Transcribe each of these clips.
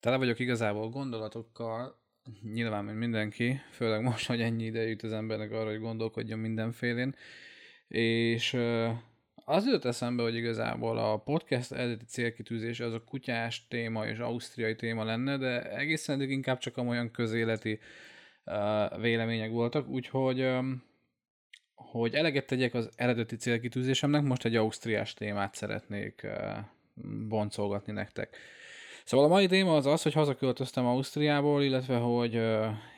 Tele vagyok igazából gondolatokkal, nyilván, mint mindenki, főleg most, hogy ennyi ide jut az embernek arra, hogy gondolkodjon mindenfélén, és az jutott eszembe, hogy igazából a podcast eredeti célkitűzése az a kutyás téma és ausztriai téma lenne, de egészen eddig inkább csak olyan közéleti uh, vélemények voltak, úgyhogy hogy eleget tegyek az eredeti célkitűzésemnek, most egy ausztriás témát szeretnék uh, boncolgatni nektek. Szóval a mai téma az az, hogy hazaköltöztem Ausztriából, illetve hogy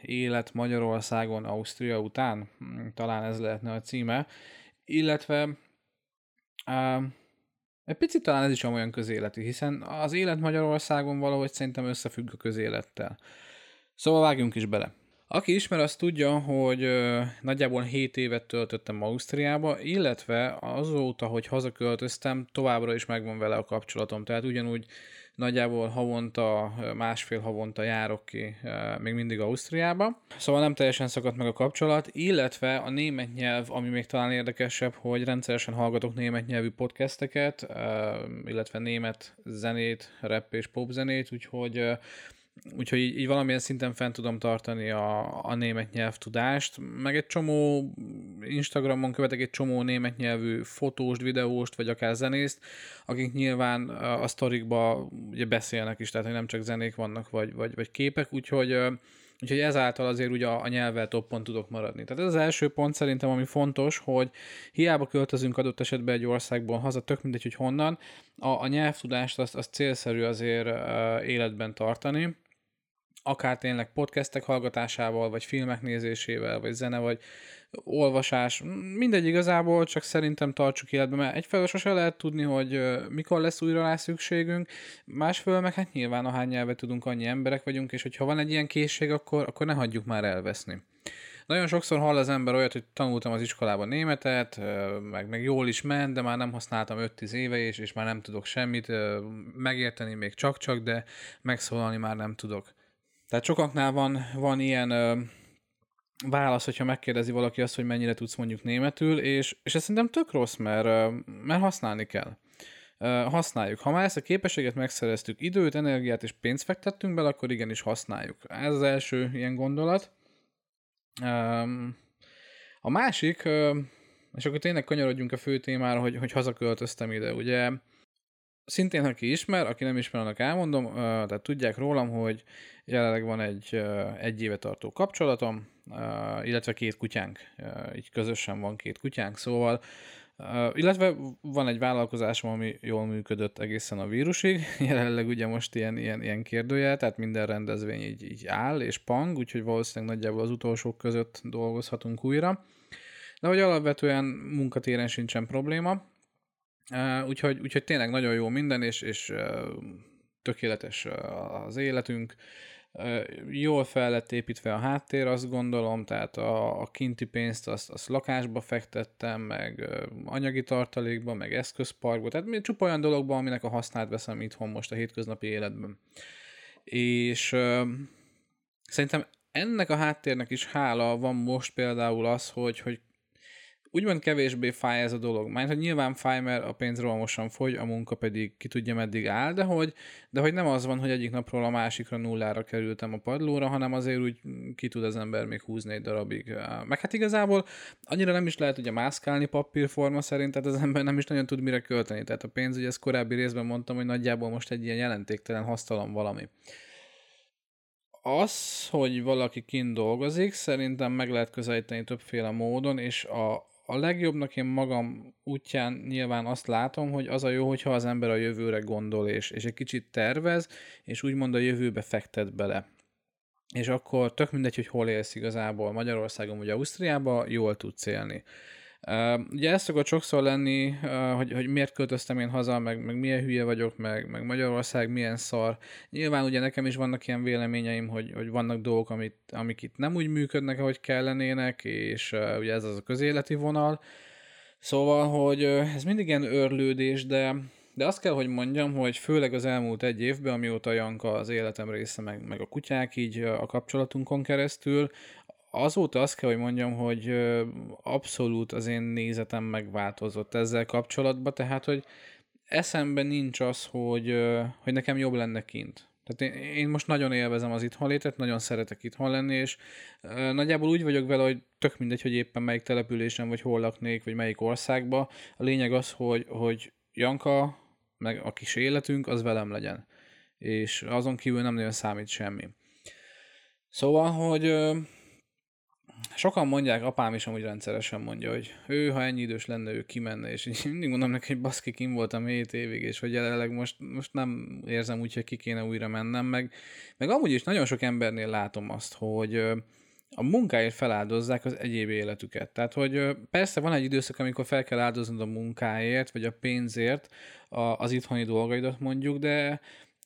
élet Magyarországon Ausztria után, talán ez lehetne a címe, illetve egy picit talán ez is olyan közéleti, hiszen az élet Magyarországon valahogy szerintem összefügg a közélettel. Szóval vágjunk is bele. Aki ismer, az tudja, hogy nagyjából 7 évet töltöttem Ausztriába, illetve azóta, hogy hazaköltöztem, továbbra is megvan vele a kapcsolatom. Tehát ugyanúgy nagyjából havonta, másfél havonta járok ki még mindig Ausztriába. Szóval nem teljesen szakadt meg a kapcsolat, illetve a német nyelv, ami még talán érdekesebb, hogy rendszeresen hallgatok német nyelvű podcasteket, illetve német zenét, rap és pop zenét, úgyhogy úgyhogy így, így valamilyen szinten fent tudom tartani a, a német nyelvtudást, meg egy csomó Instagramon követek egy csomó német nyelvű fotóst, videóst, vagy akár zenészt, akik nyilván a sztorikba ugye beszélnek is, tehát hogy nem csak zenék vannak, vagy, vagy, vagy képek, úgyhogy Úgyhogy ezáltal azért ugye a, a nyelvvel toppon tudok maradni. Tehát ez az első pont szerintem, ami fontos, hogy hiába költözünk adott esetben egy országból haza, tök mindegy, hogy honnan, a, a nyelvtudást azt, azt célszerű azért uh, életben tartani, akár tényleg podcastek hallgatásával, vagy filmek nézésével, vagy zene, vagy olvasás, mindegy igazából, csak szerintem tartsuk életben, mert egyfelől sose lehet tudni, hogy mikor lesz újra rá szükségünk, másfelől meg hát nyilván ahány nyelvet tudunk, annyi emberek vagyunk, és hogyha van egy ilyen készség, akkor, akkor ne hagyjuk már elveszni. Nagyon sokszor hall az ember olyat, hogy tanultam az iskolában németet, meg, meg jól is ment, de már nem használtam 5-10 éve, és, és már nem tudok semmit, megérteni még csak-csak, de megszólalni már nem tudok. Tehát sokaknál van, van ilyen ö, válasz, hogyha megkérdezi valaki azt, hogy mennyire tudsz mondjuk németül, és, és ez szerintem tök rossz, mert, mert használni kell. Ö, használjuk. Ha már ezt a képességet megszereztük, időt, energiát és pénzt fektettünk bele, akkor igenis használjuk. Ez az első ilyen gondolat. Ö, a másik, ö, és akkor tényleg kanyarodjunk a fő témára, hogy, hogy hazaköltöztem ide. Ugye szintén, aki ismer, aki nem ismer, annak elmondom, tehát tudják rólam, hogy jelenleg van egy egy éve tartó kapcsolatom, illetve két kutyánk, így közösen van két kutyánk, szóval illetve van egy vállalkozásom, ami jól működött egészen a vírusig, jelenleg ugye most ilyen, ilyen, ilyen kérdője, tehát minden rendezvény így, így áll és pang, úgyhogy valószínűleg nagyjából az utolsók között dolgozhatunk újra. De hogy alapvetően munkatéren sincsen probléma, Úgyhogy, úgyhogy tényleg nagyon jó minden, és, és tökéletes az életünk. Uh, jól fel lett építve a háttér, azt gondolom, tehát a, a kinti pénzt azt, azt lakásba fektettem, meg anyagi tartalékba, meg eszközparkba, tehát még csupa olyan dologban, aminek a hasznát veszem itthon most a hétköznapi életben. És szerintem ennek a háttérnek is hála van most például az, hogy, hogy úgymond kevésbé fáj ez a dolog. Mert hogy nyilván fáj, mert a pénz rohamosan fogy, a munka pedig ki tudja meddig áll, de hogy, de hogy nem az van, hogy egyik napról a másikra nullára kerültem a padlóra, hanem azért úgy ki tud az ember még húzni egy darabig. Meg hát igazából annyira nem is lehet ugye mászkálni papírforma szerint, tehát az ember nem is nagyon tud mire költeni. Tehát a pénz, ugye ezt korábbi részben mondtam, hogy nagyjából most egy ilyen jelentéktelen hasztalan valami az, hogy valaki kint dolgozik, szerintem meg lehet közelíteni többféle módon, és a, a legjobbnak én magam útján nyilván azt látom, hogy az a jó, hogyha az ember a jövőre gondol, és, és egy kicsit tervez, és úgymond a jövőbe fektet bele. És akkor tök mindegy, hogy hol élsz igazából, Magyarországon vagy Ausztriában, jól tudsz élni. Ugye ez szokott sokszor lenni, hogy, hogy miért költöztem én haza, meg, meg milyen hülye vagyok, meg, meg Magyarország milyen szar. Nyilván ugye nekem is vannak ilyen véleményeim, hogy, hogy vannak dolgok, amit, amik itt nem úgy működnek, ahogy kellenének, és ugye ez az a közéleti vonal. Szóval, hogy ez mindig ilyen örlődés, de, de azt kell, hogy mondjam, hogy főleg az elmúlt egy évben, amióta Janka az életem része, meg, meg a kutyák így a kapcsolatunkon keresztül, azóta azt kell, hogy mondjam, hogy abszolút az én nézetem megváltozott ezzel kapcsolatban, tehát, hogy eszemben nincs az, hogy, hogy nekem jobb lenne kint. Tehát én, én most nagyon élvezem az itthonlétet, nagyon szeretek itthon lenni, és nagyjából úgy vagyok vele, hogy tök mindegy, hogy éppen melyik településen, vagy hol laknék, vagy melyik országba. A lényeg az, hogy, hogy Janka, meg a kis életünk, az velem legyen. És azon kívül nem nagyon számít semmi. Szóval, hogy sokan mondják, apám is amúgy rendszeresen mondja, hogy ő, ha ennyi idős lenne, ő kimenne, és én mindig mondom neki, hogy baszki, kim voltam 7 évig, és hogy jelenleg most, most nem érzem úgy, hogy ki kéne újra mennem, meg, meg amúgy is nagyon sok embernél látom azt, hogy a munkáért feláldozzák az egyéb életüket. Tehát, hogy persze van egy időszak, amikor fel kell áldoznod a munkáért, vagy a pénzért az itthoni dolgaidat mondjuk, de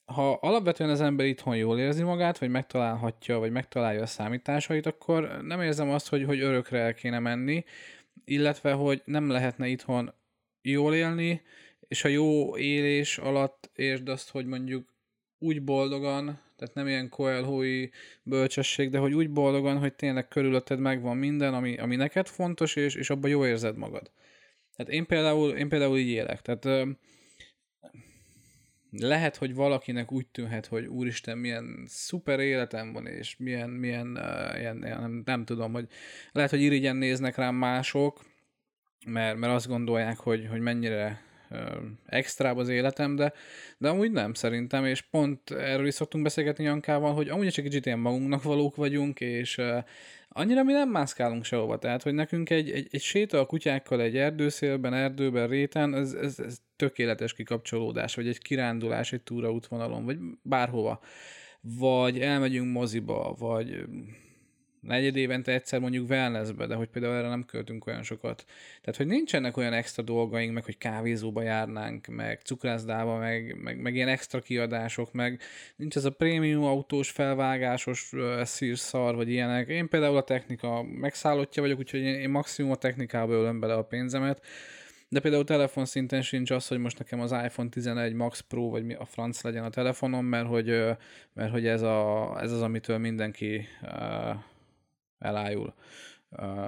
ha alapvetően az ember itthon jól érzi magát, vagy megtalálhatja, vagy megtalálja a számításait, akkor nem érzem azt, hogy, hogy örökre el kéne menni, illetve, hogy nem lehetne itthon jól élni, és a jó élés alatt értsd azt, hogy mondjuk úgy boldogan, tehát nem ilyen koelhói bölcsesség, de hogy úgy boldogan, hogy tényleg körülötted megvan minden, ami, ami neked fontos, és, és abban jó érzed magad. Tehát én például, én például így élek. Tehát lehet, hogy valakinek úgy tűnhet, hogy úristen, milyen szuper életem van, és milyen, milyen uh, ilyen, nem, nem tudom, hogy lehet, hogy irigyen néznek rám mások, mert, mert azt gondolják, hogy, hogy mennyire uh, extrább az életem, de, de amúgy nem szerintem, és pont erről is szoktunk beszélgetni Jankával, hogy amúgy csak kicsit ilyen magunknak valók vagyunk, és uh, annyira mi nem mászkálunk sehova, tehát hogy nekünk egy, egy, egy séta a kutyákkal egy erdőszélben, erdőben, réten, ez, ez, ez tökéletes kikapcsolódás, vagy egy kirándulás egy túraútvonalon, vagy bárhova. Vagy elmegyünk moziba, vagy negyed évente egyszer mondjuk wellnessbe, de hogy például erre nem költünk olyan sokat. Tehát, hogy nincsenek olyan extra dolgaink, meg hogy kávézóba járnánk, meg cukrászdába, meg, meg, meg ilyen extra kiadások, meg nincs ez a prémium autós, felvágásos uh, szírszar, vagy ilyenek. Én például a technika megszállottja vagyok, úgyhogy én, én maximum a technikába ölöm bele a pénzemet, de például telefonszinten sincs az, hogy most nekem az iPhone 11 Max Pro, vagy mi a franc legyen a telefonom, mert hogy, mert hogy ez, a, ez az, amitől mindenki elájul.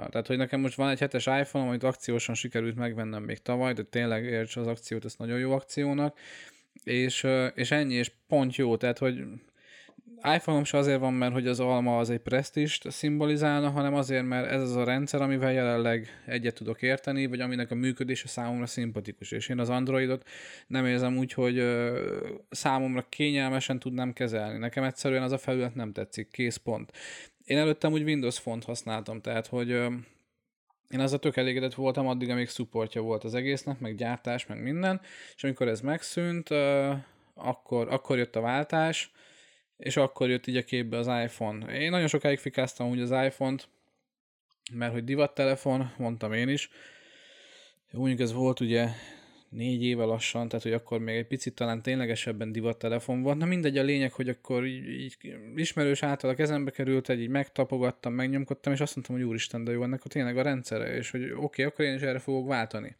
Tehát, hogy nekem most van egy hetes iPhone, amit akciósan sikerült megvennem még tavaly, de tényleg érts az akciót, ez nagyon jó akciónak, és, és ennyi, és pont jó, tehát, hogy iPhone-om se azért van, mert hogy az alma az egy presztist szimbolizálna, hanem azért, mert ez az a rendszer, amivel jelenleg egyet tudok érteni, vagy aminek a működése számomra szimpatikus. És én az Androidot nem érzem úgy, hogy számomra kényelmesen tudnám kezelni. Nekem egyszerűen az a felület nem tetszik, kész pont. Én előttem úgy Windows font használtam, tehát hogy én a tök elégedett voltam addig, amíg supportja volt az egésznek, meg gyártás, meg minden, és amikor ez megszűnt, akkor, akkor jött a váltás, és akkor jött így a képbe az iPhone. Én nagyon sokáig fikáztam úgy az iPhone-t, mert hogy divattelefon, mondtam én is. Úgy ez volt ugye négy éve lassan, tehát hogy akkor még egy picit talán ténylegesebben divattelefon volt. Na mindegy, a lényeg, hogy akkor így, így ismerős által a kezembe került, egy így megtapogattam, megnyomkodtam, és azt mondtam, hogy úristen, de jó, ennek a tényleg a rendszere, és hogy oké, okay, akkor én is erre fogok váltani.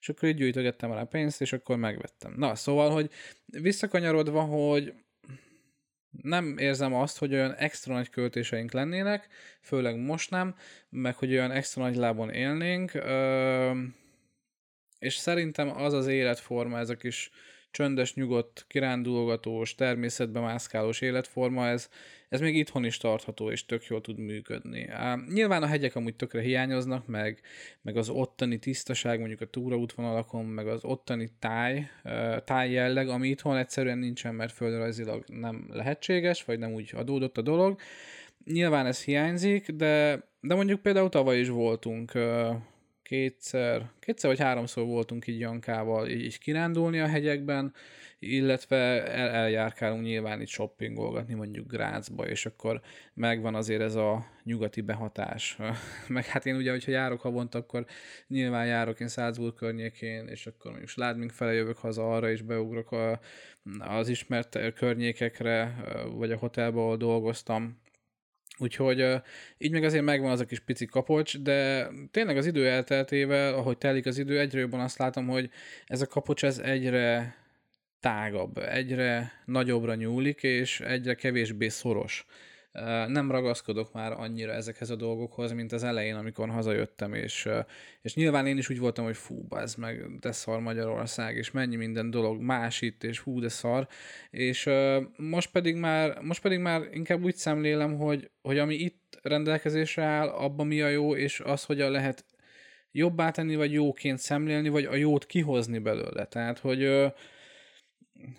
És akkor így gyűjtögettem rá pénzt, és akkor megvettem. Na, szóval, hogy visszakanyarodva, hogy nem érzem azt, hogy olyan extra nagy költéseink lennének, főleg most nem, meg hogy olyan extra nagy lábon élnénk, és szerintem az az életforma, ez a kis csöndes, nyugodt, kirándulgatós, természetbe mászkálós életforma, ez, ez még itthon is tartható, és tök jól tud működni. Nyilván a hegyek amúgy tökre hiányoznak, meg, meg az ottani tisztaság, mondjuk a túraútvonalakon, meg az ottani táj, táj jelleg, ami itthon egyszerűen nincsen, mert földrajzilag nem lehetséges, vagy nem úgy adódott a dolog. Nyilván ez hiányzik, de, de mondjuk például tavaly is voltunk kétszer, kétszer vagy háromszor voltunk így Jankával így, így kirándulni a hegyekben, illetve el, eljárkálunk nyilván itt shoppingolgatni mondjuk Grácsba, és akkor megvan azért ez a nyugati behatás. Meg hát én ugye, hogyha járok havonta, akkor nyilván járok én Salzburg környékén, és akkor mondjuk Sládming fele jövök haza arra, és beugrok a, az ismert környékekre, vagy a hotelbe, ahol dolgoztam, Úgyhogy így meg azért megvan az a kis pici kapocs, de tényleg az idő elteltével, ahogy telik az idő, egyre jobban azt látom, hogy ez a kapocs ez egyre tágabb, egyre nagyobbra nyúlik, és egyre kevésbé szoros. Nem ragaszkodok már annyira ezekhez a dolgokhoz, mint az elején, amikor hazajöttem, és, és nyilván én is úgy voltam, hogy fú, ez meg, de szar Magyarország, és mennyi minden dolog más itt, és hú, de szar, és most pedig már, most pedig már inkább úgy szemlélem, hogy, hogy ami itt rendelkezésre áll, abban mi a jó, és az, hogyan lehet jobbá tenni, vagy jóként szemlélni, vagy a jót kihozni belőle. Tehát, hogy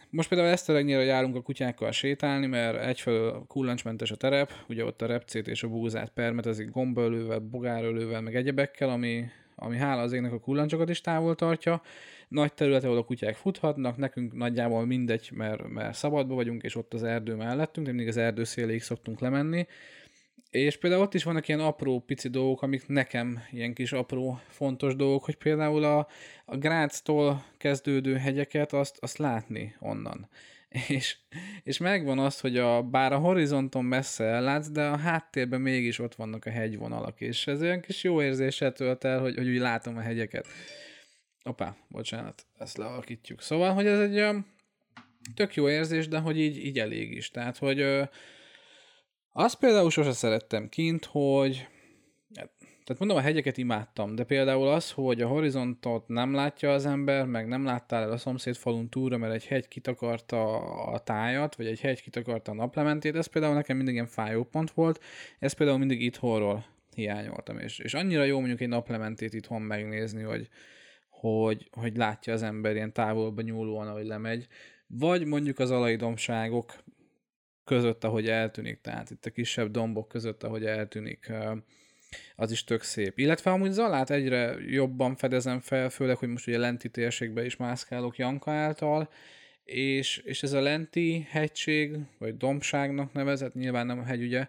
most például Eszteregnyire járunk a kutyákkal sétálni, mert egyfelől kullancsmentes a terep, ugye ott a repcét és a búzát permetezik gombaölővel, bogárölővel, meg egyebekkel, ami, ami hála az égnek a kullancsokat is távol tartja. Nagy terület, ahol a kutyák futhatnak, nekünk nagyjából mindegy, mert, mert szabadba vagyunk, és ott az erdő mellettünk, de mindig az erdő széléig szoktunk lemenni, és például ott is vannak ilyen apró pici dolgok, amik nekem ilyen kis apró fontos dolgok, hogy például a, a Gráctól kezdődő hegyeket azt, azt látni onnan. És, és megvan az, hogy a, bár a horizonton messze ellátsz, de a háttérben mégis ott vannak a hegyvonalak, és ez olyan kis jó érzéssel tölt el, hogy, hogy úgy látom a hegyeket. Opá, bocsánat, ezt lealakítjuk. Szóval, hogy ez egy olyan tök jó érzés, de hogy így, így elég is. Tehát, hogy azt például sose szerettem kint, hogy tehát mondom, a hegyeket imádtam, de például az, hogy a horizontot nem látja az ember, meg nem láttál el a szomszéd falun túlra, mert egy hegy kitakarta a tájat, vagy egy hegy kitakarta a naplementét, ez például nekem mindig ilyen fájó pont volt, ez például mindig itthonról hiányoltam, és, és annyira jó mondjuk egy naplementét itthon megnézni, hogy, hogy, hogy látja az ember ilyen távolba nyúlóan, ahogy lemegy, vagy mondjuk az alaidomságok között, ahogy eltűnik, tehát itt a kisebb dombok között, ahogy eltűnik, az is tök szép. Illetve amúgy Zalát egyre jobban fedezem fel, főleg, hogy most ugye lenti térségbe is mászkálok Janka által, és, és ez a lenti hegység, vagy dombságnak nevezett, nyilván nem a hegy, ugye,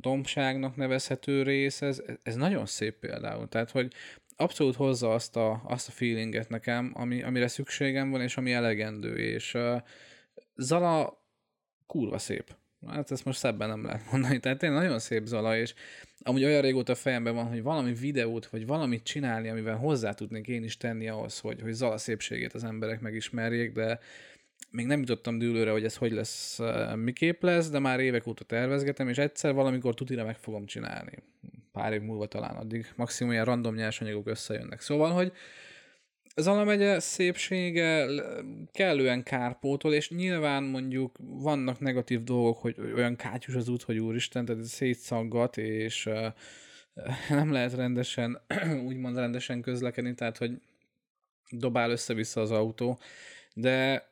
dombságnak nevezhető rész, ez, ez nagyon szép például. Tehát, hogy abszolút hozza azt a, azt a feelinget nekem, ami, amire szükségem van, és ami elegendő, és uh, Zala kurva szép. Hát ezt most szebben nem lehet mondani. Tehát tényleg nagyon szép Zala, és amúgy olyan régóta fejemben van, hogy valami videót, vagy valamit csinálni, amivel hozzá tudnék én is tenni ahhoz, hogy, hogy Zala szépségét az emberek megismerjék, de még nem jutottam dűlőre, hogy ez hogy lesz, eh, miképp lesz, de már évek óta tervezgetem, és egyszer valamikor tutira meg fogom csinálni. Pár év múlva talán addig. Maximum ilyen random nyersanyagok összejönnek. Szóval, hogy Zala megye szépsége kellően kárpótol, és nyilván mondjuk vannak negatív dolgok, hogy olyan kátyus az út, hogy úristen, tehát szétszaggat, és nem lehet rendesen, úgymond rendesen közlekedni, tehát hogy dobál össze-vissza az autó, de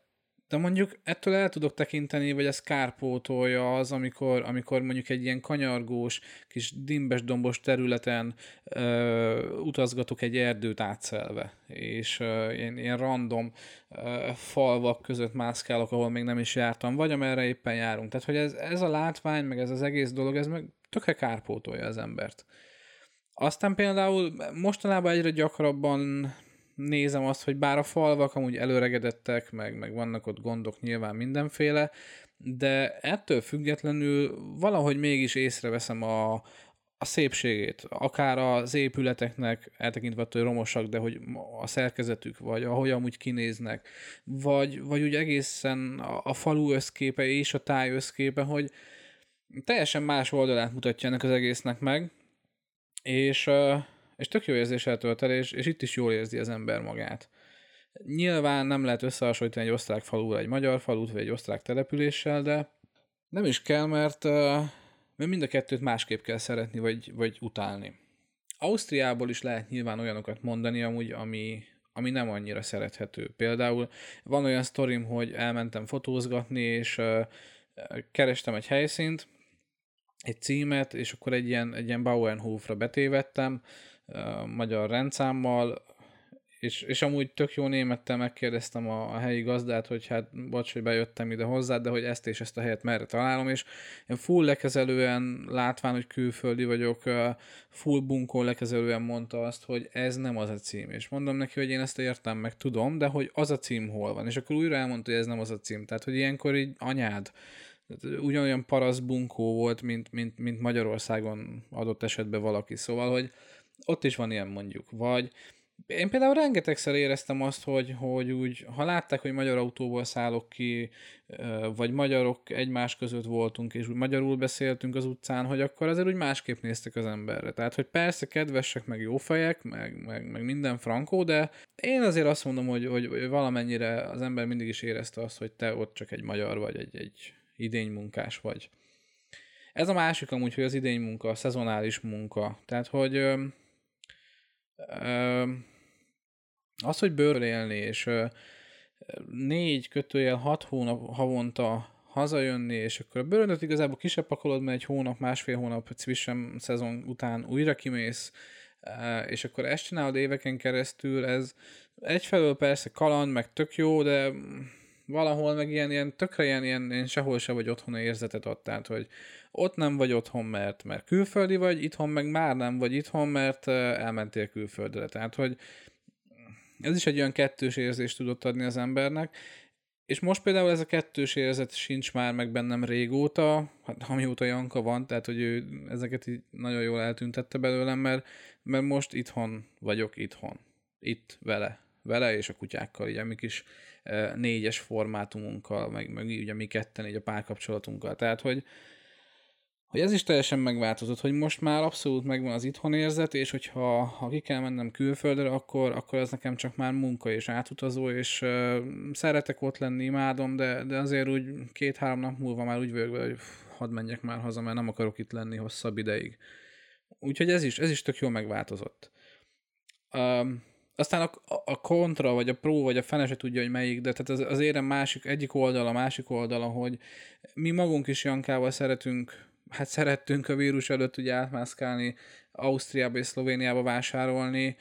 de mondjuk ettől el tudok tekinteni, vagy ez kárpótolja az, amikor, amikor mondjuk egy ilyen kanyargós, kis dimbes dombos területen ö, utazgatok egy erdőt átszelve, és ö, ilyen, ilyen random ö, falvak között mászkálok, ahol még nem is jártam, vagy amerre éppen járunk. Tehát, hogy ez, ez a látvány, meg ez az egész dolog, ez meg tökre kárpótolja az embert. Aztán például mostanában egyre gyakrabban nézem azt, hogy bár a falvak amúgy előregedettek, meg, meg vannak ott gondok nyilván mindenféle, de ettől függetlenül valahogy mégis észreveszem a, a szépségét, akár az épületeknek, eltekintve attól, hogy romosak, de hogy a szerkezetük, vagy ahogy amúgy kinéznek, vagy, vagy úgy egészen a, a falu összképe és a táj összképe, hogy teljesen más oldalát mutatja ennek az egésznek meg, és uh, és tök jó érzéssel tölt el, és, és itt is jól érzi az ember magát. Nyilván nem lehet összehasonlítani egy osztrák falúra egy magyar falut, vagy egy osztrák településsel, de nem is kell, mert, mert mind a kettőt másképp kell szeretni, vagy, vagy utálni. Ausztriából is lehet nyilván olyanokat mondani, amúgy, ami, ami nem annyira szerethető. Például van olyan sztorim, hogy elmentem fotózgatni, és kerestem egy helyszínt, egy címet, és akkor egy ilyen, egy ilyen Bauernhofra betévettem, magyar rendszámmal, és, és amúgy tök jó némettel megkérdeztem a, a helyi gazdát, hogy hát bocs, hogy bejöttem ide hozzá, de hogy ezt és ezt a helyet merre találom, és én full lekezelően látván, hogy külföldi vagyok, full bunkó lekezelően mondta azt, hogy ez nem az a cím, és mondom neki, hogy én ezt értem, meg tudom, de hogy az a cím hol van, és akkor újra elmondta, hogy ez nem az a cím, tehát hogy ilyenkor így anyád, ugyanolyan parasz bunkó volt, mint, mint, mint Magyarországon adott esetben valaki, szóval, hogy ott is van ilyen mondjuk. Vagy én például rengetegszer éreztem azt, hogy, hogy úgy, ha látták, hogy magyar autóból szállok ki, vagy magyarok egymás között voltunk, és úgy magyarul beszéltünk az utcán, hogy akkor azért úgy másképp néztek az emberre. Tehát, hogy persze kedvesek, meg jó fejek, meg, meg, meg minden frankó, de én azért azt mondom, hogy, hogy valamennyire az ember mindig is érezte azt, hogy te ott csak egy magyar vagy, egy, egy idénymunkás vagy. Ez a másik amúgy, hogy az idénymunka, a szezonális munka. Tehát, hogy az, hogy bőrről élni, és négy kötőjel hat hónap havonta hazajönni, és akkor a bőröndöt igazából kisebb pakolod, mert egy hónap, másfél hónap Cvisem szezon után újra kimész, és akkor ezt csinálod éveken keresztül, ez egyfelől persze kaland, meg tök jó, de valahol meg ilyen, ilyen tökre ilyen, ilyen, ilyen sehol se vagy otthon érzetet ad, tehát hogy ott nem vagy otthon, mert, mert külföldi vagy, itthon meg már nem vagy itthon, mert elmentél külföldre. Tehát, hogy ez is egy olyan kettős érzést tudott adni az embernek, és most például ez a kettős érzet sincs már meg bennem régóta, hát amióta Janka van, tehát hogy ő ezeket így nagyon jól eltüntette belőlem, mert, mert most itthon vagyok itthon. Itt vele. Vele és a kutyákkal, így amik is négyes formátumunkkal, meg, meg ugye mi ketten így a párkapcsolatunkkal. Tehát, hogy, hogy ez is teljesen megváltozott, hogy most már abszolút megvan az itthon érzet, és hogyha ha ki kell mennem külföldre, akkor, akkor ez nekem csak már munka és átutazó, és uh, szeretek ott lenni, imádom, de, de azért úgy két-három nap múlva már úgy vagyok hogy hadd menjek már haza, mert nem akarok itt lenni hosszabb ideig. Úgyhogy ez is, ez is tök jól megváltozott. Um, aztán a, a kontra, vagy a pro, vagy a fene se tudja, hogy melyik, de tehát az, az érem másik, egyik oldala, másik oldala, hogy mi magunk is Jankával szeretünk hát szerettünk a vírus előtt ugye átmászkálni, Ausztriába és Szlovéniába vásárolni.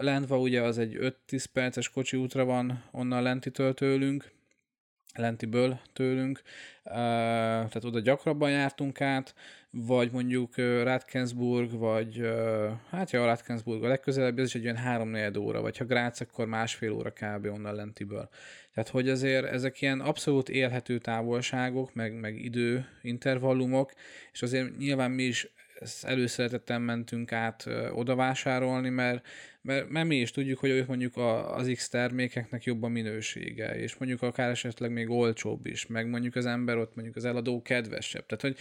Lentva ugye az egy 5-10 perces kocsi útra van onnan lentitől tőlünk, lentiből tőlünk, tehát oda gyakrabban jártunk át, vagy mondjuk Ratkensburg, vagy hát ja, Ratkensburg a legközelebb, ez is egy olyan 3 óra, vagy ha Grác, akkor másfél óra kb. onnan lentiből. Tehát, hogy azért ezek ilyen abszolút élhető távolságok, meg, meg időintervallumok, és azért nyilván mi is előszeretettel mentünk át oda vásárolni, mert, mert, mert mi is tudjuk, hogy ők mondjuk a, az X termékeknek jobb a minősége, és mondjuk akár esetleg még olcsóbb is, meg mondjuk az ember ott mondjuk az eladó kedvesebb. Tehát, hogy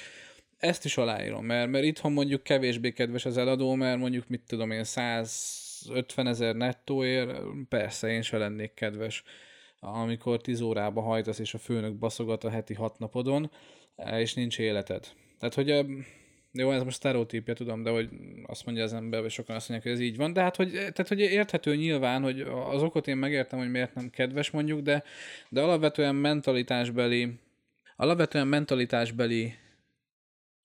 ezt is aláírom, mert, mert itthon mondjuk kevésbé kedves az eladó, mert mondjuk mit tudom én, 150 ezer nettóért, persze én se lennék kedves amikor 10 órába hajtasz, és a főnök baszogat a heti hat napodon, és nincs életed. Tehát, hogy jó, ez most sztereotípia, tudom, de hogy azt mondja az ember, vagy sokan azt mondják, hogy ez így van, de hát, hogy, tehát, hogy érthető nyilván, hogy az okot én megértem, hogy miért nem kedves mondjuk, de, de alapvetően mentalitásbeli, alapvetően mentalitásbeli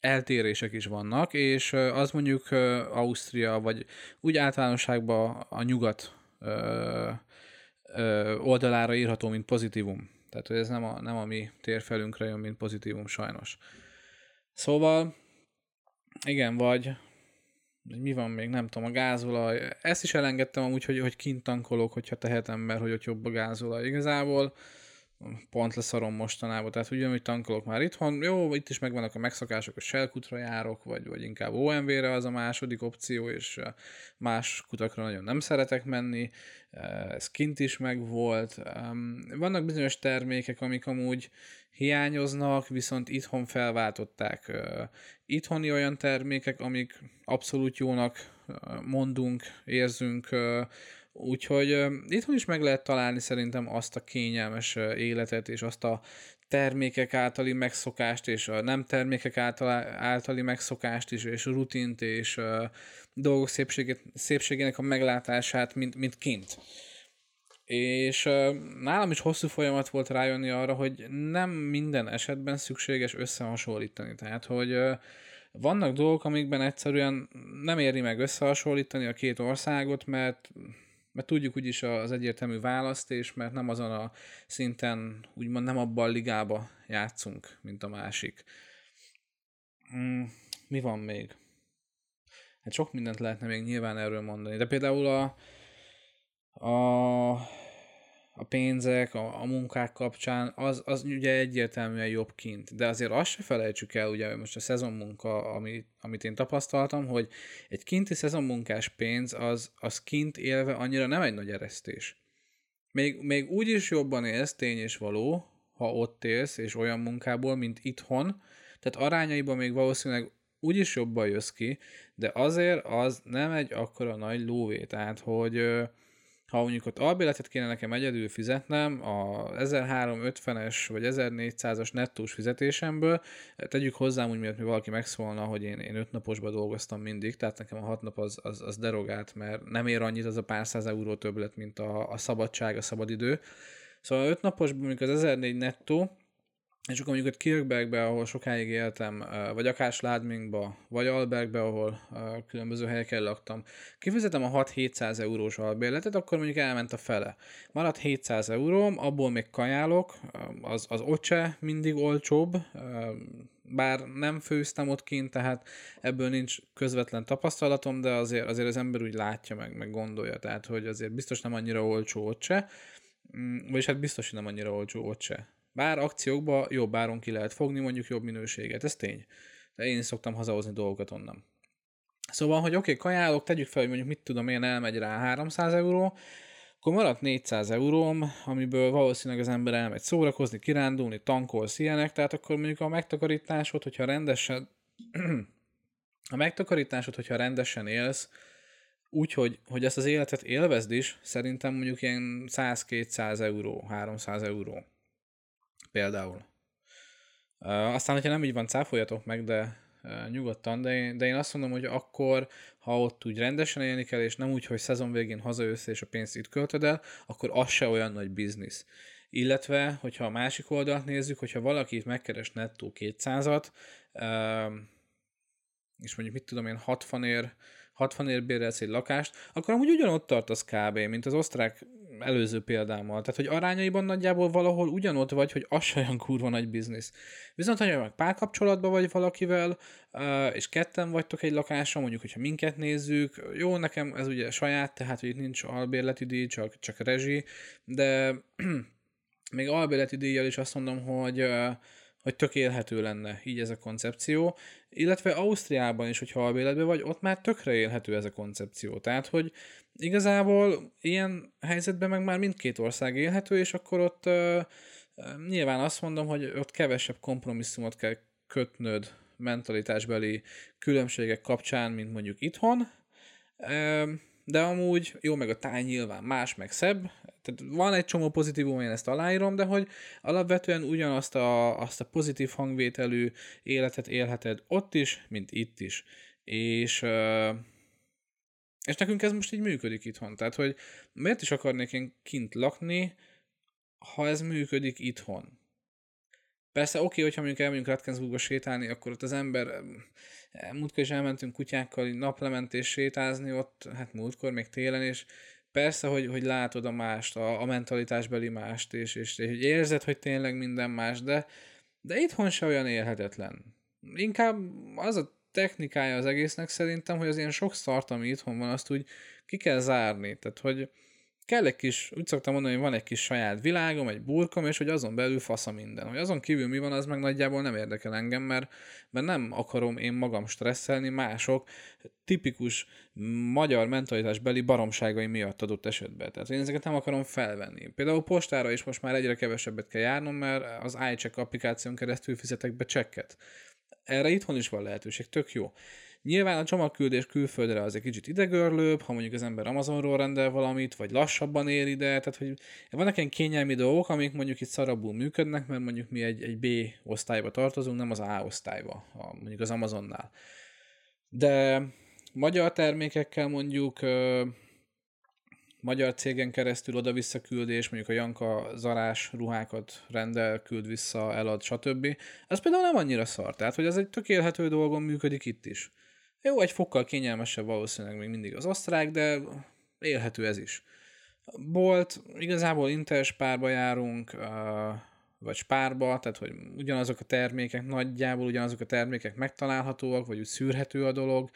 eltérések is vannak, és az mondjuk Ausztria, vagy úgy általánosságban a nyugat oldalára írható, mint pozitívum. Tehát, hogy ez nem a, nem a mi térfelünkre jön, mint pozitívum sajnos. Szóval, igen, vagy mi van még, nem tudom, a gázolaj. Ezt is elengedtem amúgy, hogy, hogy kint tankolok, hogyha tehetem, mert hogy ott jobb a gázolaj. Igazából pont leszarom mostanában, tehát ugyanúgy tankolok már itthon, jó, itt is megvannak a megszokások, a Shell járok, vagy, vagy inkább OMV-re az a második opció, és más kutakra nagyon nem szeretek menni, ez kint is megvolt. Vannak bizonyos termékek, amik amúgy hiányoznak, viszont itthon felváltották. Itthoni olyan termékek, amik abszolút jónak mondunk, érzünk, Úgyhogy itthon is meg lehet találni szerintem azt a kényelmes életet, és azt a termékek általi megszokást, és a nem termékek által, általi megszokást is, és rutint, és dolgok szépséget, szépségének a meglátását, mint, mint kint. És nálam is hosszú folyamat volt rájönni arra, hogy nem minden esetben szükséges összehasonlítani. Tehát, hogy vannak dolgok, amikben egyszerűen nem éri meg összehasonlítani a két országot, mert mert tudjuk úgyis az egyértelmű választ, és mert nem azon a szinten, úgymond nem abban a ligába játszunk, mint a másik. Mm, mi van még? Hát sok mindent lehetne még nyilván erről mondani, de például a, a a pénzek, a, a munkák kapcsán, az, az ugye egyértelműen jobb kint. De azért azt se felejtsük el, ugye most a szezonmunka, ami, amit én tapasztaltam, hogy egy kinti szezonmunkás pénz, az, az kint élve annyira nem egy nagy eresztés. Még, még úgy is jobban élsz, tény és való, ha ott élsz, és olyan munkából, mint itthon, tehát arányaiban még valószínűleg úgyis jobban jössz ki, de azért az nem egy akkora nagy lóvé, tehát hogy ha mondjuk ott albéletet kéne nekem egyedül fizetnem, a 1350-es vagy 1400-as nettós fizetésemből, tegyük hozzám úgy, miatt mi valaki megszólna, hogy én, én öt naposba dolgoztam mindig, tehát nekem a hat nap az, az, az derogált, mert nem ér annyit az a pár száz euró többlet, mint a, a szabadság, a szabadidő. Szóval öt naposban mondjuk az 1004 nettó, és akkor mondjuk ott Kirkbergbe, ahol sokáig éltem, vagy akár Sládmingba, vagy Albergbe, ahol különböző helyeken laktam, kifizetem a 6-700 eurós albérletet, akkor mondjuk elment a fele. Maradt 700 euróm, abból még kajálok, az, az ocse mindig olcsóbb, bár nem főztem ott kint, tehát ebből nincs közvetlen tapasztalatom, de azért, azért az ember úgy látja meg, meg gondolja, tehát hogy azért biztos nem annyira olcsó ott se, mm, vagyis hát biztos, hogy nem annyira olcsó ott se bár akciókba jobb áron ki lehet fogni, mondjuk jobb minőséget, ez tény. De én szoktam hazahozni dolgokat onnan. Szóval, hogy oké, okay, kajálok, tegyük fel, hogy mondjuk mit tudom én, elmegy rá 300 euró, akkor maradt 400 euróm, amiből valószínűleg az ember elmegy szórakozni, kirándulni, tankolsz ilyenek, tehát akkor mondjuk a megtakarításod, hogyha rendesen a megtakarításod, hogyha rendesen élsz, úgy, hogy, hogy ezt az életet élvezd is, szerintem mondjuk ilyen 100-200 euró, 300 euró például. Aztán, hogyha nem így van, cáfoljatok meg, de nyugodtan, de én, de én azt mondom, hogy akkor, ha ott úgy rendesen élni kell, és nem úgy, hogy szezon végén hazajössz és a pénzt itt költöd el, akkor az se olyan nagy biznisz. Illetve, hogyha a másik oldalt nézzük, hogyha valaki megkeres nettó 200-at, uh, és mondjuk mit tudom én, 60 ér 60 ér bérelsz egy lakást, akkor amúgy ugyanott tartasz kb., mint az osztrák előző példámmal. Tehát, hogy arányaiban nagyjából valahol ugyanott vagy, hogy az olyan kurva nagy biznisz. Viszont, ha meg párkapcsolatban vagy valakivel, és ketten vagytok egy lakáson, mondjuk, hogyha minket nézzük, jó, nekem ez ugye saját, tehát, hogy itt nincs albérleti díj, csak, csak rezsi, de még albérleti díjjal is azt mondom, hogy hogy tök élhető lenne így ez a koncepció, illetve Ausztriában is, hogyha albéletben vagy, ott már tökre élhető ez a koncepció. Tehát, hogy igazából ilyen helyzetben meg már mindkét ország élhető, és akkor ott uh, nyilván azt mondom, hogy ott kevesebb kompromisszumot kell kötnöd mentalitásbeli különbségek kapcsán, mint mondjuk itthon. Uh, de amúgy jó, meg a táj nyilván más, meg szebb, tehát van egy csomó pozitívum, én ezt aláírom, de hogy alapvetően ugyanazt a, azt a pozitív hangvételű életet élheted ott is, mint itt is. És, és nekünk ez most így működik itthon. Tehát, hogy miért is akarnék én kint lakni, ha ez működik itthon? Persze oké, okay, hogyha mondjuk elmegyünk Ratkensburgba sétálni, akkor ott az ember, múltkor is elmentünk kutyákkal naplementés sétázni ott, hát múltkor még télen, és persze, hogy, hogy látod a mást, a, a mentalitásbeli mást, és, és, és érzed, hogy tényleg minden más, de, de itthon se olyan élhetetlen. Inkább az a technikája az egésznek szerintem, hogy az ilyen sok szart, ami itthon van, azt úgy ki kell zárni. Tehát, hogy kell egy kis, úgy szoktam mondani, hogy van egy kis saját világom, egy burkom, és hogy azon belül fasza minden. Hogy azon kívül mi van, az meg nagyjából nem érdekel engem, mert, mert nem akarom én magam stresszelni mások tipikus magyar mentalitásbeli baromságai miatt adott esetben. Tehát én ezeket nem akarom felvenni. Például postára is most már egyre kevesebbet kell járnom, mert az iCheck applikáción keresztül fizetek be csekket. Erre itthon is van lehetőség, tök jó. Nyilván a csomagküldés külföldre az egy kicsit idegörlőbb, ha mondjuk az ember Amazonról rendel valamit, vagy lassabban ér ide, tehát hogy vannak ilyen kényelmi dolgok, amik mondjuk itt szarabul működnek, mert mondjuk mi egy, egy B osztályba tartozunk, nem az A osztályba, a, mondjuk az Amazonnál. De magyar termékekkel mondjuk magyar cégen keresztül oda-vissza küldés, mondjuk a Janka zarás ruhákat rendel, küld vissza, elad, stb. Ez például nem annyira szar, tehát hogy ez egy tökélhető dolgon működik itt is. Jó, egy fokkal kényelmesebb valószínűleg még mindig az osztrák, de élhető ez is. Bolt, igazából interes párba járunk, vagy spárba, tehát hogy ugyanazok a termékek, nagyjából ugyanazok a termékek megtalálhatóak, vagy úgy szűrhető a dolog,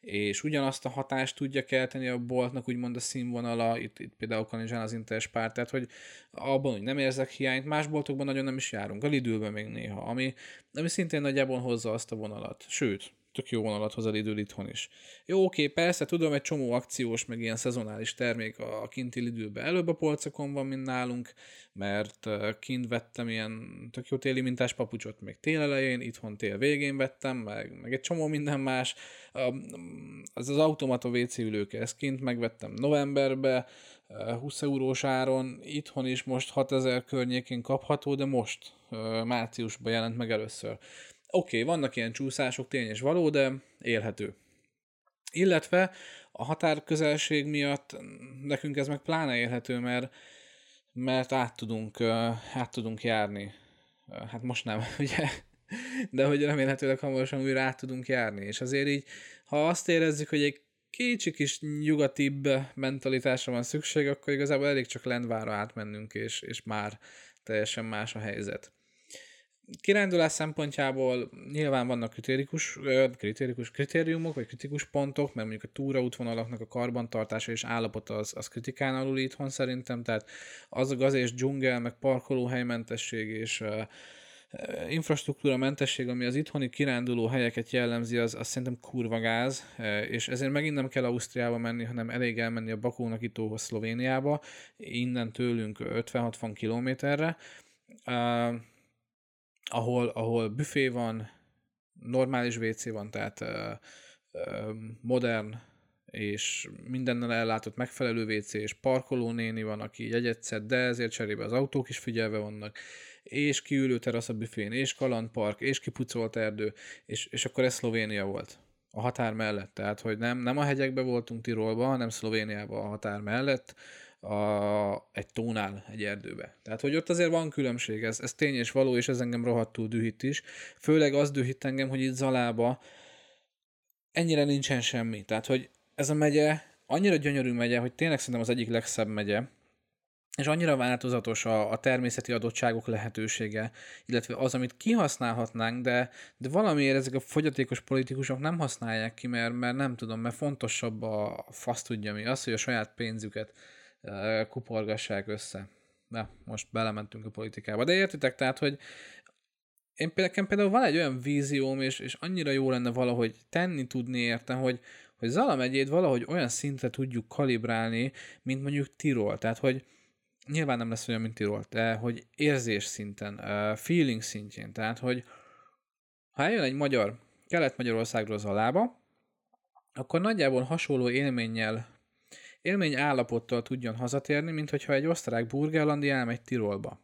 és ugyanazt a hatást tudja kelteni a boltnak, úgymond a színvonala, itt, itt például kanizsán az Interspár, tehát hogy abban, hogy nem érzek hiányt, más boltokban nagyon nem is járunk, a Lidlben még néha, ami, ami szintén nagyjából hozza azt a vonalat. Sőt, tök jó vonalat hoz a Lidl itthon is. Jó, oké, persze, tudom, egy csomó akciós, meg ilyen szezonális termék a kinti Lidlbe előbb a polcokon van, mint nálunk, mert kint vettem ilyen tök jó téli mintás papucsot még tél elején, itthon tél végén vettem, meg, meg egy csomó minden más. Az az automata WC ülőke, ezt kint megvettem novemberbe, 20 eurós áron, itthon is most 6000 környékén kapható, de most márciusban jelent meg először. Oké, okay, vannak ilyen csúszások, tény és való, de élhető. Illetve a határközelség miatt nekünk ez meg pláne élhető, mert, mert át tudunk, át tudunk járni. Hát most nem, ugye? De hogy remélhetőleg hamarosan újra át tudunk járni. És azért így, ha azt érezzük, hogy egy kicsi kis nyugatibb mentalitásra van szükség, akkor igazából elég csak Lendvára átmennünk, és, és már teljesen más a helyzet kirándulás szempontjából nyilván vannak kritérikus, kritérikus kritériumok, vagy kritikus pontok, mert mondjuk a túraútvonalaknak a karbantartása és állapota az, az kritikán alul itthon szerintem, tehát az a gaz és dzsungel, meg parkolóhelymentesség és infrastruktúra mentesség, ami az itthoni kiránduló helyeket jellemzi, az, az szerintem kurva gáz, és ezért megint nem kell Ausztriába menni, hanem elég elmenni a Bakónak itóhoz Szlovéniába, innen tőlünk 50-60 kilométerre. Uh, ahol, ahol büfé van, normális WC van, tehát ö, ö, modern és mindennel ellátott megfelelő WC, és parkoló néni van, aki jegyet szed, de ezért cserébe az autók is figyelve vannak, és kiülő terasz a büfén, és kalandpark, és kipucolt erdő, és, és akkor ez Szlovénia volt a határ mellett. Tehát, hogy nem, nem a hegyekbe voltunk Tirolba, hanem Szlovéniában a határ mellett, a, egy tónál, egy erdőbe. Tehát, hogy ott azért van különbség, ez, ez tény és való, és ez engem rohadtul dühít is. Főleg az dühít engem, hogy itt Zalába ennyire nincsen semmi. Tehát, hogy ez a megye annyira gyönyörű megye, hogy tényleg szerintem az egyik legszebb megye, és annyira változatos a, a természeti adottságok lehetősége, illetve az, amit kihasználhatnánk, de, de valamiért ezek a fogyatékos politikusok nem használják ki, mert, mert nem tudom, mert fontosabb a fasz tudja mi, az, hogy a saját pénzüket kuporgassák össze. Na, most belementünk a politikába. De értitek, tehát, hogy én például, például van egy olyan vízióm, és, és annyira jó lenne valahogy tenni tudni érte, hogy, hogy Zala megyét valahogy olyan szintre tudjuk kalibrálni, mint mondjuk Tirol. Tehát, hogy nyilván nem lesz olyan, mint Tirol, de hogy érzés szinten, feeling szintjén. Tehát, hogy ha eljön egy magyar Kelet-Magyarországról Zalába, akkor nagyjából hasonló élménnyel élmény állapottal tudjon hazatérni, mint hogyha egy osztrák burgerlandi elmegy Tirolba.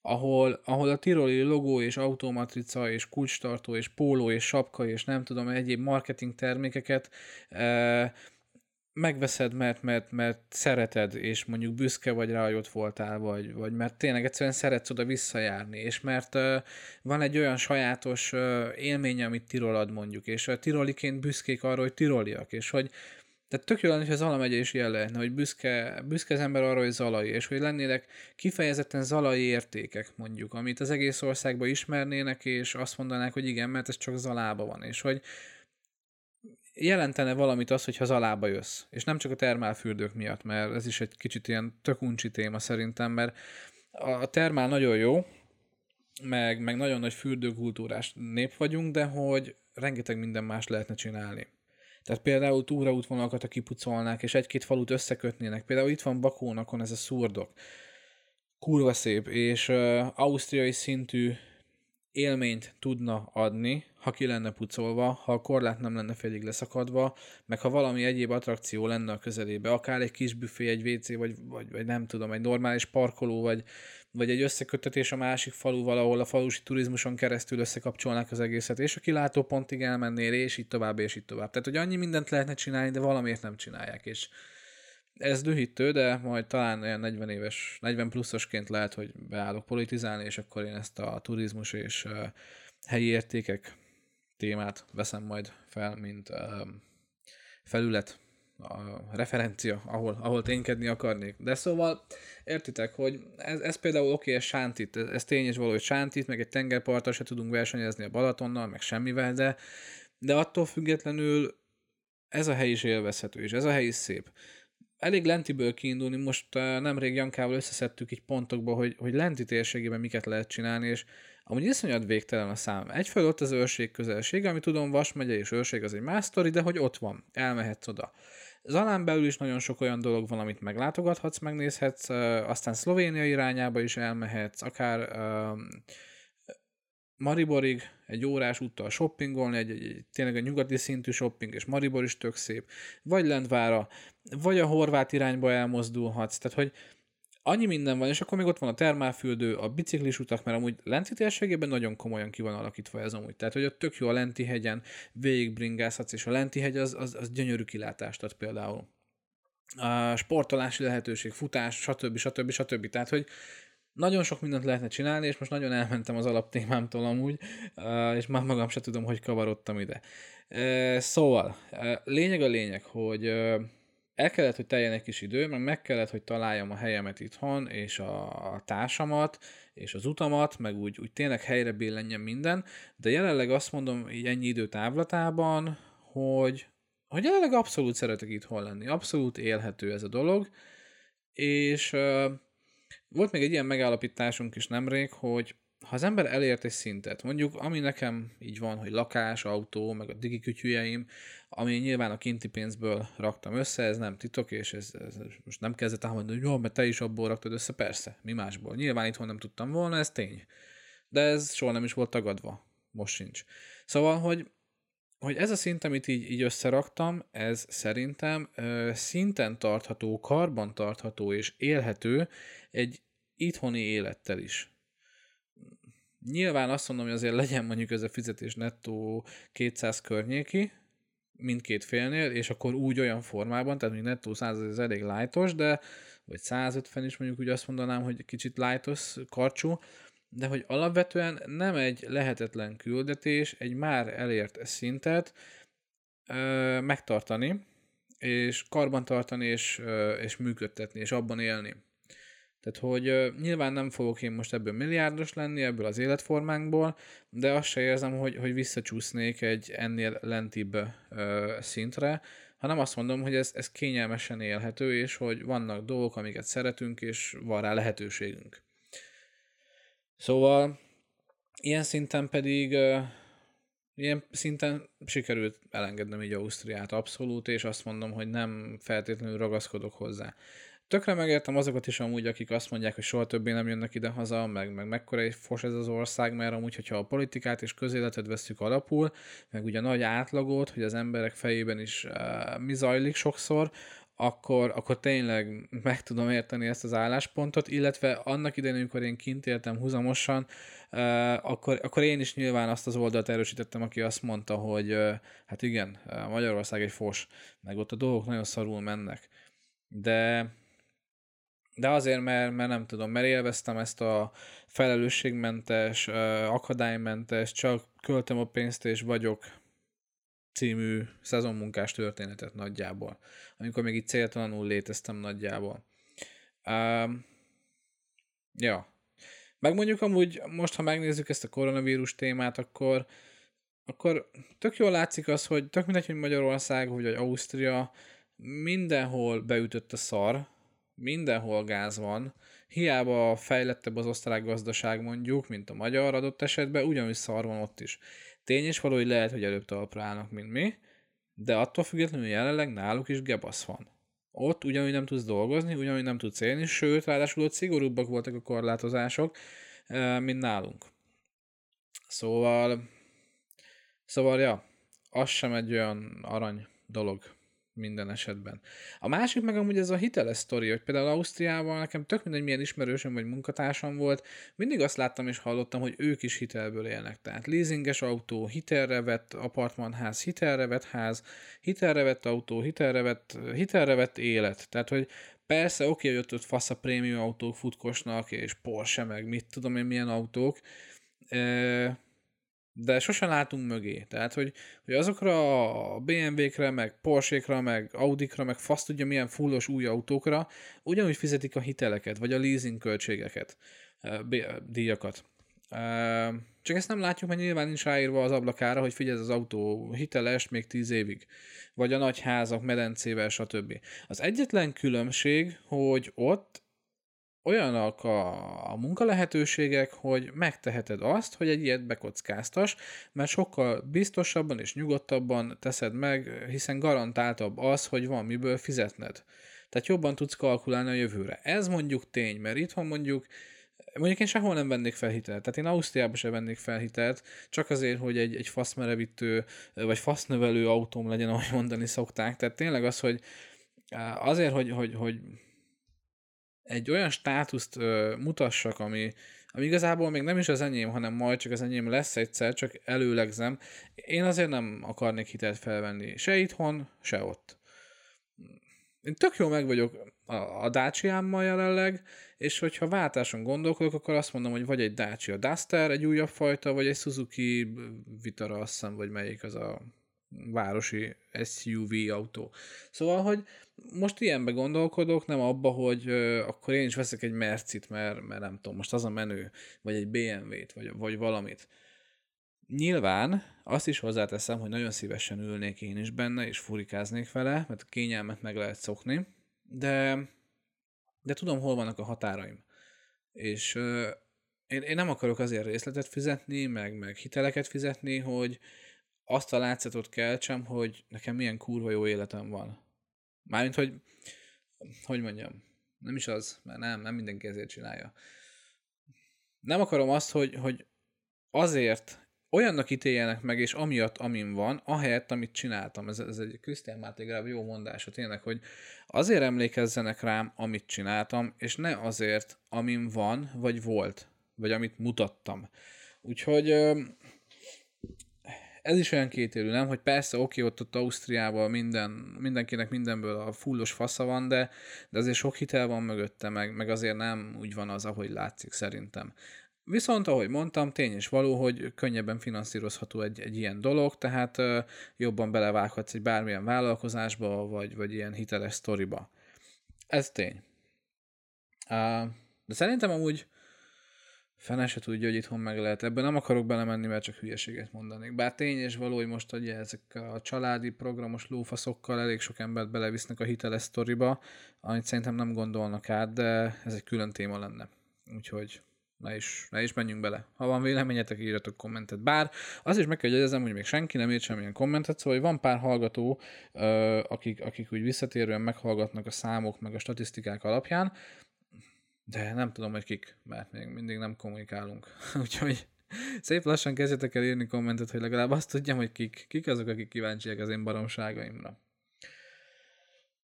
Ahol, ahol a tiroli logó és automatrica és kulcstartó és póló és sapka és nem tudom, egyéb marketing termékeket e, megveszed, mert, mert, mert szereted, és mondjuk büszke vagy rá, hogy ott voltál, vagy, vagy mert tényleg egyszerűen szeretsz oda visszajárni, és mert uh, van egy olyan sajátos uh, élmény, amit Tirol ad mondjuk, és a tiroliként büszkék arra, hogy tiroliak, és hogy tehát tök jó lenne, hogy Zala megye is ilyen lehetne, hogy büszke, büszke az ember arra, hogy zalai, és hogy lennének kifejezetten zalai értékek mondjuk, amit az egész országban ismernének, és azt mondanák, hogy igen, mert ez csak Zalába van, és hogy jelentene valamit az, hogyha Zalába jössz, és nem csak a termálfürdők miatt, mert ez is egy kicsit ilyen tök uncsi téma szerintem, mert a termál nagyon jó, meg, meg nagyon nagy fürdőkultúrás nép vagyunk, de hogy rengeteg minden más lehetne csinálni. Tehát például túraútvonalakat, kipucolnák, és egy-két falut összekötnének. Például itt van Bakónakon ez a szurdok. Kurva szép, és uh, ausztriai szintű élményt tudna adni, ha ki lenne pucolva, ha a korlát nem lenne félig leszakadva, meg ha valami egyéb attrakció lenne a közelébe, akár egy kis büfé, egy WC, vagy, vagy, vagy nem tudom, egy normális parkoló, vagy, vagy egy összekötetés a másik faluval, ahol a falusi turizmuson keresztül összekapcsolnák az egészet, és a kilátópontig elmennél, és így tovább, és így tovább. Tehát, hogy annyi mindent lehetne csinálni, de valamiért nem csinálják, és ez dühítő, de majd talán olyan 40 éves, 40 pluszosként lehet, hogy beállok politizálni, és akkor én ezt a turizmus és uh, helyi értékek témát veszem majd fel, mint felület a referencia, ahol, ahol ténykedni akarnék. De szóval, értitek, hogy ez, ez például oké, ez sántit, ez, ez tény és való, hogy sántit, meg egy tengerparttal se tudunk versenyezni a Balatonnal, meg semmivel, de, de attól függetlenül ez a hely is élvezhető, és ez a hely is szép. Elég lentiből kiindulni, most uh, nemrég Jankával összeszedtük így pontokba, hogy, hogy lenti térségében miket lehet csinálni, és amúgy iszonyat végtelen a szám. Egyfelől ott az őrség közelsége, ami tudom, Vas megye és őrség az egy más sztori, de hogy ott van, elmehetsz oda. Zalán belül is nagyon sok olyan dolog van, amit meglátogathatsz, megnézhetsz, aztán Szlovénia irányába is elmehetsz, akár Mariborig egy órás úttal shoppingolni, egy, egy, egy tényleg a nyugati szintű shopping, és Maribor is tök szép, vagy Lentvára, vagy a horvát irányba elmozdulhatsz, tehát hogy annyi minden van, és akkor még ott van a termálfürdő, a biciklis utak, mert amúgy lenti térségében nagyon komolyan ki van alakítva ez amúgy. Tehát, hogy ott tök jó a lenti hegyen, végigbringázhatsz, és a lenti hegy az, az, az gyönyörű kilátást ad például. A sportolási lehetőség, futás, stb. stb. stb. Tehát, hogy nagyon sok mindent lehetne csinálni, és most nagyon elmentem az alaptémámtól amúgy, és már magam se tudom, hogy kavarodtam ide. Szóval, lényeg a lényeg, hogy el kellett, hogy teljen egy kis idő, meg meg kellett, hogy találjam a helyemet itthon, és a társamat, és az utamat, meg úgy, úgy tényleg helyre billenjen minden, de jelenleg azt mondom így ennyi idő távlatában, hogy, hogy jelenleg abszolút szeretek itthon lenni, abszolút élhető ez a dolog, és uh, volt még egy ilyen megállapításunk is nemrég, hogy ha az ember elért egy szintet, mondjuk ami nekem így van, hogy lakás, autó, meg a digi kütyüjeim, ami nyilván a kinti pénzből raktam össze, ez nem titok, és ez, ez most nem kezdett elmondani, hogy jó, mert te is abból raktad össze, persze, mi másból. Nyilván itthon nem tudtam volna, ez tény. De ez soha nem is volt tagadva, most sincs. Szóval, hogy, hogy ez a szint, amit így, így összeraktam, ez szerintem ö, szinten tartható, karban tartható és élhető egy itthoni élettel is Nyilván azt mondom, hogy azért legyen mondjuk ez a fizetés nettó 200 környéki, mindkét félnél, és akkor úgy olyan formában, tehát még nettó 100 ez elég lájtos, de vagy 150 is mondjuk úgy azt mondanám, hogy kicsit lájtos, karcsú, de hogy alapvetően nem egy lehetetlen küldetés, egy már elért szintet ö, megtartani, és karbantartani, és, ö, és működtetni, és abban élni. Tehát, hogy uh, nyilván nem fogok én most ebből milliárdos lenni, ebből az életformánkból, de azt se érzem, hogy, hogy visszacsúsznék egy ennél lentibb uh, szintre, hanem azt mondom, hogy ez, ez kényelmesen élhető, és hogy vannak dolgok, amiket szeretünk, és van rá lehetőségünk. Szóval ilyen szinten pedig uh, ilyen szinten sikerült elengednem így Ausztriát abszolút, és azt mondom, hogy nem feltétlenül ragaszkodok hozzá tökre megértem azokat is amúgy, akik azt mondják, hogy soha többé nem jönnek ide haza, meg, meg mekkora egy fos ez az ország, mert amúgy, hogyha a politikát és közéletet veszük alapul, meg ugye nagy átlagot, hogy az emberek fejében is uh, mi zajlik sokszor, akkor, akkor tényleg meg tudom érteni ezt az álláspontot, illetve annak idején, amikor én kint éltem húzamosan, uh, akkor, akkor én is nyilván azt az oldalt erősítettem, aki azt mondta, hogy uh, hát igen, Magyarország egy fos, meg ott a dolgok nagyon szarul mennek. De de azért, mert, mert nem tudom, mert élveztem ezt a felelősségmentes, akadálymentes, csak költöm a pénzt és vagyok című szezonmunkás történetet nagyjából, amikor még itt céltalanul léteztem nagyjából. Uh, ja. Meg mondjuk amúgy most, ha megnézzük ezt a koronavírus témát, akkor, akkor tök jól látszik az, hogy tök mindegy, hogy Magyarország, vagy Ausztria, mindenhol beütött a szar, mindenhol gáz van, hiába fejlettebb az osztrák gazdaság mondjuk, mint a magyar adott esetben, ugyanúgy szar van ott is. Tény is való, hogy lehet, hogy előbb talpra állnak, mint mi, de attól függetlenül jelenleg náluk is gebasz van. Ott ugyanúgy nem tudsz dolgozni, ugyanúgy nem tudsz élni, sőt, ráadásul ott szigorúbbak voltak a korlátozások, mint nálunk. Szóval, szóval, ja, az sem egy olyan arany dolog minden esetben. A másik meg amúgy ez a hiteles sztori, hogy például Ausztriában nekem tök mindegy milyen ismerősöm vagy munkatársam volt, mindig azt láttam és hallottam, hogy ők is hitelből élnek. Tehát leasinges autó, hitelre vett apartmanház, hitelre vett ház, hitelre vett autó, hitelre vett, hitelre vett élet. Tehát, hogy persze oké, hogy ott, ott fasz a prémium autók futkosnak, és Porsche, meg mit tudom én milyen autók, de sosem látunk mögé. Tehát, hogy, hogy azokra a BMW-kre, meg Porsche-kra, meg Audi-kra, meg fasz tudja milyen fullos új autókra, ugyanúgy fizetik a hiteleket, vagy a leasing költségeket, díjakat. Csak ezt nem látjuk, mert nyilván nincs ráírva az ablakára, hogy figyelj, az autó hiteles még tíz évig. Vagy a nagy házak medencével, stb. Az egyetlen különbség, hogy ott olyanak a, a munkalehetőségek, hogy megteheted azt, hogy egy ilyet bekockáztas, mert sokkal biztosabban és nyugodtabban teszed meg, hiszen garantáltabb az, hogy van miből fizetned. Tehát jobban tudsz kalkulálni a jövőre. Ez mondjuk tény, mert itthon mondjuk Mondjuk én sehol nem vennék fel hitelt. Tehát én Ausztriába sem vennék fel hitelt, csak azért, hogy egy, egy faszmerevítő, vagy fasznövelő autóm legyen, ahogy mondani szokták. Tehát tényleg az, hogy azért, hogy, hogy, hogy egy olyan státuszt ö, mutassak, ami, ami igazából még nem is az enyém, hanem majd csak az enyém lesz egyszer, csak előlegzem. Én azért nem akarnék hitelt felvenni se itthon, se ott. Én tök jó meg vagyok a, a Dacia-mmal jelenleg, és hogyha váltáson gondolkodok, akkor azt mondom, hogy vagy egy Dacia Duster, egy újabb fajta, vagy egy Suzuki Vitara, azt hiszem, vagy melyik az a városi SUV autó. Szóval, hogy most ilyenbe gondolkodok, nem abba, hogy ö, akkor én is veszek egy Mercit, mert, mert nem tudom, most az a menő, vagy egy BMW-t, vagy, vagy valamit. Nyilván azt is hozzáteszem, hogy nagyon szívesen ülnék én is benne, és furikáznék vele, mert a kényelmet meg lehet szokni, de, de tudom, hol vannak a határaim. És ö, én, én nem akarok azért részletet fizetni, meg, meg hiteleket fizetni, hogy azt a látszatot keltsem, hogy nekem milyen kurva jó életem van. Mármint, hogy hogy mondjam, nem is az, mert nem, nem mindenki ezért csinálja. Nem akarom azt, hogy, hogy azért olyannak ítéljenek meg, és amiatt, amin van, ahelyett, amit csináltam. Ez, ez egy Krisztián Máté Gráb jó mondása tényleg, hogy azért emlékezzenek rám, amit csináltam, és ne azért, amin van, vagy volt, vagy amit mutattam. Úgyhogy ez is olyan kétélű, nem? Hogy persze, oké, ott, ott Ausztriában minden, mindenkinek mindenből a fullos fasza van, de, de azért sok hitel van mögötte, meg, meg azért nem úgy van az, ahogy látszik szerintem. Viszont, ahogy mondtam, tény és való, hogy könnyebben finanszírozható egy, egy ilyen dolog, tehát ö, jobban belevághatsz egy bármilyen vállalkozásba, vagy, vagy ilyen hiteles sztoriba. Ez tény. Uh, de szerintem amúgy Fene se tudja, hogy itthon meg lehet. Ebben nem akarok belemenni, mert csak hülyeséget mondanék. Bár tény és való, hogy most ugye ezek a családi programos lófaszokkal elég sok embert belevisznek a hiteles sztoriba, amit szerintem nem gondolnak át, de ez egy külön téma lenne. Úgyhogy ne is, ne is menjünk bele. Ha van véleményetek, írjatok kommentet. Bár az is meg kell jegyezem, hogy még senki nem írt semmilyen kommentet, szóval van pár hallgató, akik, akik úgy visszatérően meghallgatnak a számok meg a statisztikák alapján, de nem tudom, hogy kik, mert még mindig nem kommunikálunk. Úgyhogy szép lassan kezdjetek el írni kommentet, hogy legalább azt tudjam, hogy kik, kik azok, akik kíváncsiak az én baromságaimra.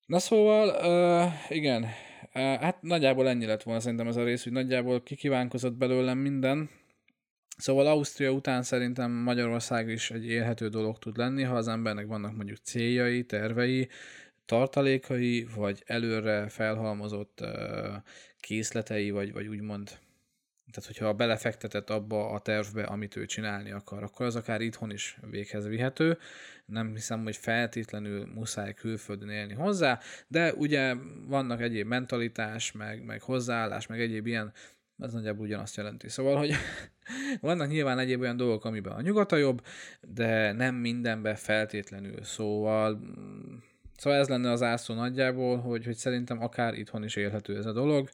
Na szóval, uh, igen, uh, hát nagyjából ennyi lett volna szerintem ez a rész, hogy nagyjából kikívánkozott belőlem minden. Szóval Ausztria után szerintem Magyarország is egy élhető dolog tud lenni, ha az embernek vannak mondjuk céljai, tervei, tartalékai, vagy előre felhalmozott készletei, vagy, vagy úgymond, tehát hogyha belefektetett abba a tervbe, amit ő csinálni akar, akkor az akár itthon is véghez vihető. Nem hiszem, hogy feltétlenül muszáj külföldön élni hozzá, de ugye vannak egyéb mentalitás, meg, meg hozzáállás, meg egyéb ilyen az nagyjából ugyanazt jelenti. Szóval, hogy vannak nyilván egyéb olyan dolgok, amiben a nyugat a jobb, de nem mindenben feltétlenül. Szóval Szóval ez lenne az ászó nagyjából, hogy, hogy szerintem akár itthon is élhető ez a dolog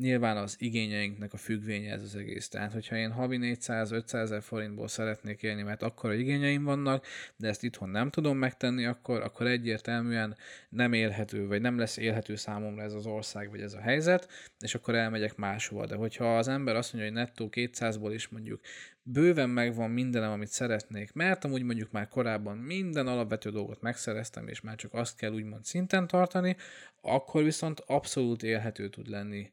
nyilván az igényeinknek a függvénye ez az egész. Tehát, hogyha én havi 400-500 ezer forintból szeretnék élni, mert akkor a igényeim vannak, de ezt itthon nem tudom megtenni, akkor, akkor egyértelműen nem élhető, vagy nem lesz élhető számomra ez az ország, vagy ez a helyzet, és akkor elmegyek máshova. De hogyha az ember azt mondja, hogy nettó 200-ból is mondjuk bőven megvan mindenem, amit szeretnék, mert amúgy mondjuk már korábban minden alapvető dolgot megszereztem, és már csak azt kell úgymond szinten tartani, akkor viszont abszolút élhető tud lenni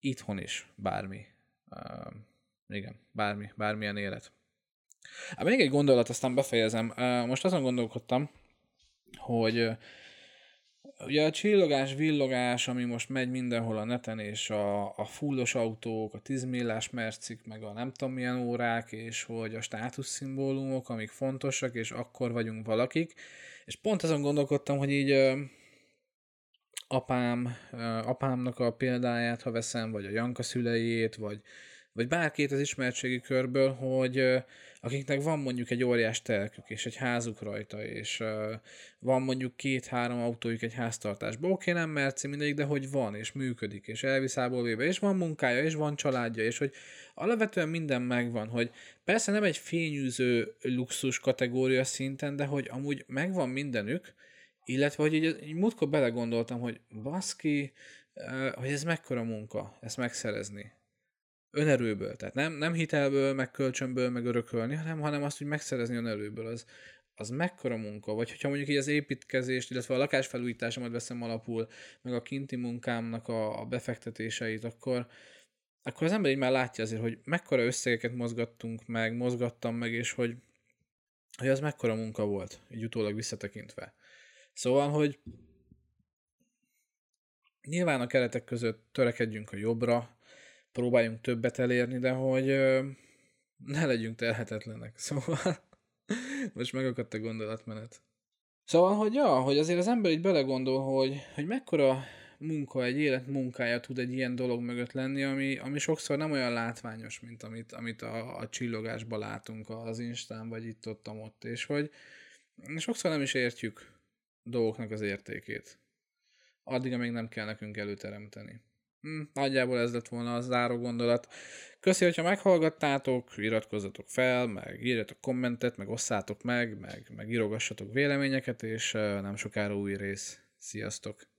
itthon is bármi. Uh, igen, bármi, bármilyen élet. Hát még egy gondolat, aztán befejezem. Uh, most azon gondolkodtam, hogy ugye a csillogás, villogás, ami most megy mindenhol a neten, és a, a fullos autók, a 10 millás mercik, meg a nem tudom milyen órák, és hogy a státuszszimbólumok, amik fontosak, és akkor vagyunk valakik. És pont azon gondolkodtam, hogy így apám, apámnak a példáját, ha veszem, vagy a Janka szüleiét, vagy, vagy bárkét az ismertségi körből, hogy akiknek van mondjuk egy óriás telkük, és egy házuk rajta, és van mondjuk két-három autójuk egy háztartásban. Oké, nem merci mindegy, de hogy van, és működik, és elviszából véve, és van munkája, és van családja, és hogy alapvetően minden megvan, hogy persze nem egy fényűző luxus kategória szinten, de hogy amúgy megvan mindenük, illetve, hogy így, így múltkor belegondoltam, hogy baszki, hogy ez mekkora munka, ezt megszerezni önerőből. Tehát nem, nem hitelből, meg kölcsönből, meg örökölni, hanem, hanem azt, hogy megszerezni önerőből. Az, az mekkora munka, vagy hogyha mondjuk így az építkezést, illetve a lakásfelújításomat veszem alapul, meg a kinti munkámnak a, a befektetéseit, akkor, akkor az ember így már látja azért, hogy mekkora összegeket mozgattunk meg, mozgattam meg, és hogy, hogy az mekkora munka volt, így utólag visszatekintve. Szóval, hogy nyilván a keretek között törekedjünk a jobbra, próbáljunk többet elérni, de hogy ne legyünk terhetetlenek. Szóval most megakadt a gondolatmenet. Szóval, hogy ja, hogy azért az ember így belegondol, hogy, hogy mekkora munka, egy élet munkája tud egy ilyen dolog mögött lenni, ami, ami sokszor nem olyan látványos, mint amit, amit a, a csillogásban látunk az Instán, vagy itt ott, ott, és hogy sokszor nem is értjük dolgoknak az értékét. Addig, amíg nem kell nekünk előteremteni. Hm, nagyjából ez lett volna a záró gondolat. Köszi, hogyha meghallgattátok, iratkozzatok fel, meg írjatok kommentet, meg osszátok meg, meg, meg írogassatok véleményeket, és nem sokára új rész. Sziasztok!